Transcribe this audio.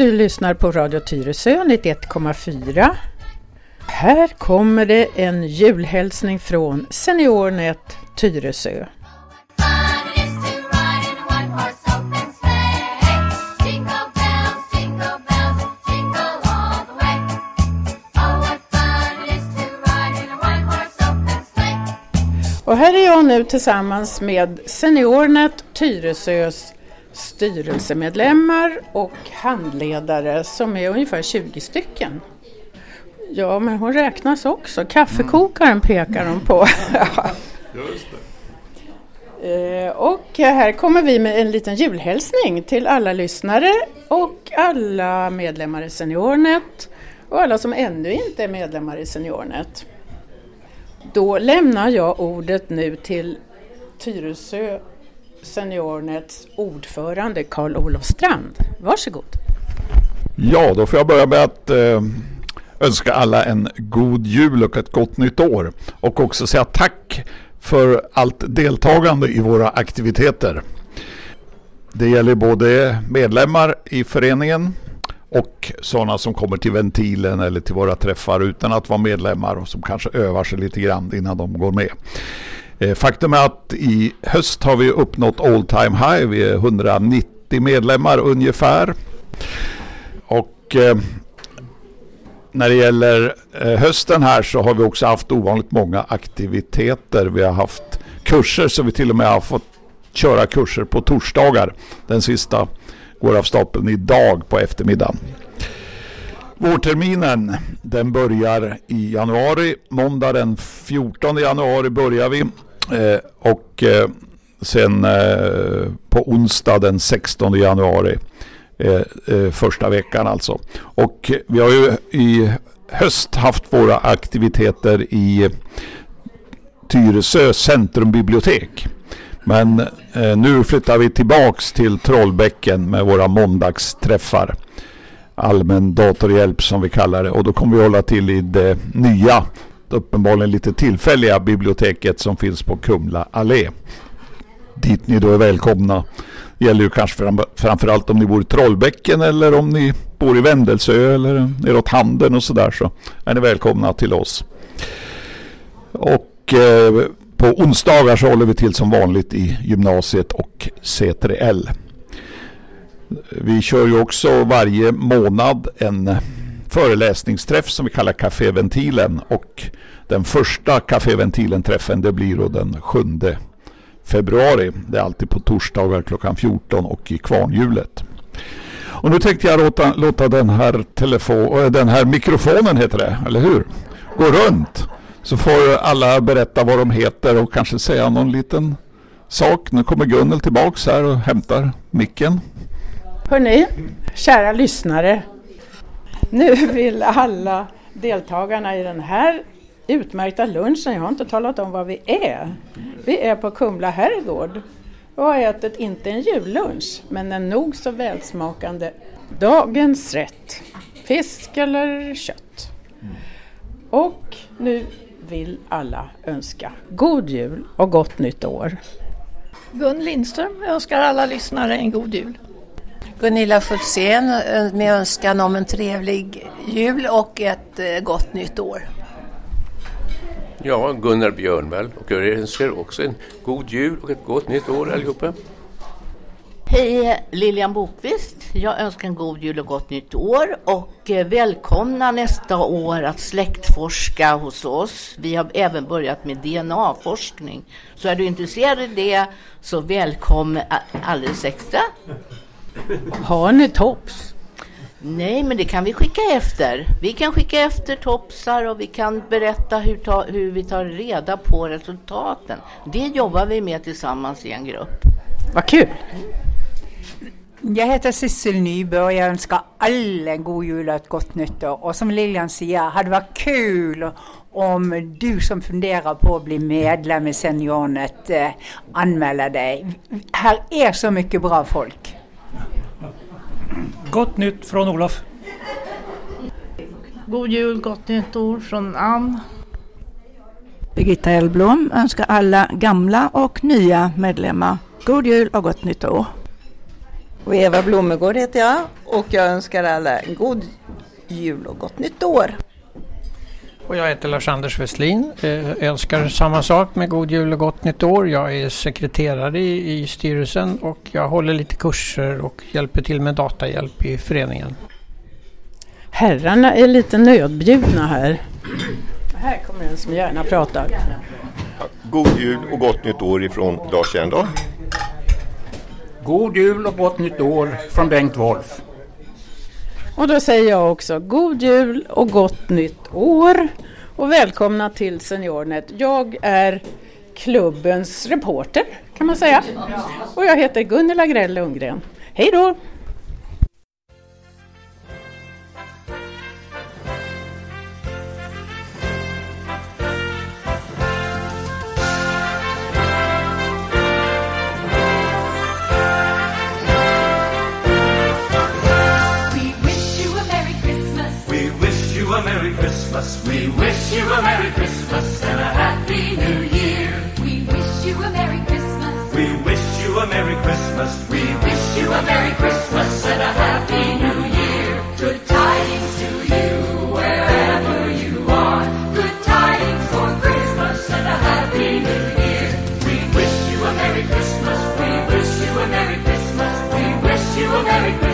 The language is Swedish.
Du lyssnar på Radio Tyresö 91,4. Här kommer det en julhälsning från SeniorNet Tyresö. Och här är jag nu tillsammans med SeniorNet Tyresös styrelsemedlemmar och handledare som är ungefär 20 stycken. Ja, men hon räknas också. Kaffekokaren pekar hon på. Just det. Eh, och här kommer vi med en liten julhälsning till alla lyssnare och alla medlemmar i SeniorNet och alla som ännu inte är medlemmar i SeniorNet. Då lämnar jag ordet nu till Tyresö SeniorNets ordförande Karl-Olof Strand. Varsågod. Ja, då får jag börja med att eh, önska alla en god jul och ett gott nytt år. Och också säga tack för allt deltagande i våra aktiviteter. Det gäller både medlemmar i föreningen och sådana som kommer till ventilen eller till våra träffar utan att vara medlemmar och som kanske övar sig lite grann innan de går med. Eh, faktum är att i höst har vi uppnått all time high. Vi är 190 medlemmar ungefär. Och eh, när det gäller eh, hösten här så har vi också haft ovanligt många aktiviteter. Vi har haft kurser så vi till och med har fått köra kurser på torsdagar. Den sista går av stapeln idag på eftermiddagen. Vårterminen den börjar i januari. Måndag den 14 januari börjar vi. Eh, och eh, sen eh, på onsdag den 16 januari. Eh, eh, första veckan alltså. Och vi har ju i höst haft våra aktiviteter i Tyresö centrumbibliotek. Men eh, nu flyttar vi tillbaks till Trollbäcken med våra måndagsträffar. Allmän datorhjälp som vi kallar det. Och då kommer vi hålla till i det nya, uppenbarligen lite tillfälliga biblioteket som finns på Kumla allé. Dit ni då är välkomna. Det gäller ju kanske fram, framförallt om ni bor i Trollbäcken eller om ni bor i Vändelsö eller neråt Handen och sådär så är ni välkomna till oss. Och eh, på onsdagar så håller vi till som vanligt i gymnasiet och C3L. Vi kör ju också varje månad en föreläsningsträff som vi kallar Caféventilen och den första Caféventilen-träffen det blir då den 7 februari. Det är alltid på torsdagar klockan 14 och i kvarnhjulet. Och nu tänkte jag låta, låta den, här telefon, eh, den här mikrofonen heter det, eller hur? Gå runt. Så får alla berätta vad de heter och kanske säga någon liten sak. Nu kommer Gunnel tillbaks här och hämtar micken. Hörni, kära lyssnare. Nu vill alla deltagarna i den här utmärkta lunchen, jag har inte talat om vad vi är. Vi är på Kumla herrgård och har ätit inte en jullunch, men en nog så välsmakande dagens rätt. Fisk eller kött. Och nu vill alla önska god jul och gott nytt år. Gun Lindström önskar alla lyssnare en god jul. Gunilla Fultzén eh, med önskan om en trevlig jul och ett eh, gott nytt år. Ja, Gunnar Björnvall och jag önskar också en god jul och ett gott nytt år allihopa. Hej, Lilian Bokvist. Jag önskar en god jul och gott nytt år och eh, välkomna nästa år att släktforska hos oss. Vi har även börjat med DNA-forskning. Så är du intresserad av det så välkommen alldeles extra. Har ni tops? Nej, men det kan vi skicka efter. Vi kan skicka efter topsar och vi kan berätta hur, ta, hur vi tar reda på resultaten. Det jobbar vi med tillsammans i en grupp. Vad kul! Jag heter Sissel Nyberg och jag önskar alla en god jul och ett gott nytt år. Och som Lilian säger, hade det varit kul om du som funderar på att bli medlem i Seniornet eh, anmäler dig. Här är så mycket bra folk. Gott nytt från Olof. God jul, gott nytt år från Ann. Birgitta Elblom önskar alla gamla och nya medlemmar god jul och gott nytt år. Och Eva Blomegård heter jag och jag önskar alla god jul och gott nytt år. Och jag heter Lars-Anders Westlin. Jag önskar samma sak med god jul och gott nytt år. Jag är sekreterare i, i styrelsen och jag håller lite kurser och hjälper till med datahjälp i föreningen. Herrarna är lite nödbjudna här. Här kommer en som gärna pratar. God jul och gott nytt år ifrån Lars Kärndal. God jul och gott nytt år från Bengt Wolf. Och då säger jag också god jul och gott nytt år. Och välkomna till Seniornet. Jag är klubbens reporter kan man säga. Och jag heter Gunilla Grell Lundgren. Hej då! Christmas. We wish you a Merry Christmas and a Happy New Year. We wish you a Merry Christmas. We wish you a Merry Christmas. We wish you a Merry Christmas and a Happy New Year. Good tidings to you wherever you are. Good tidings for Christmas and a Happy New Year. We wish you a Merry Christmas. We wish you a Merry Christmas. We wish you a Merry Christmas.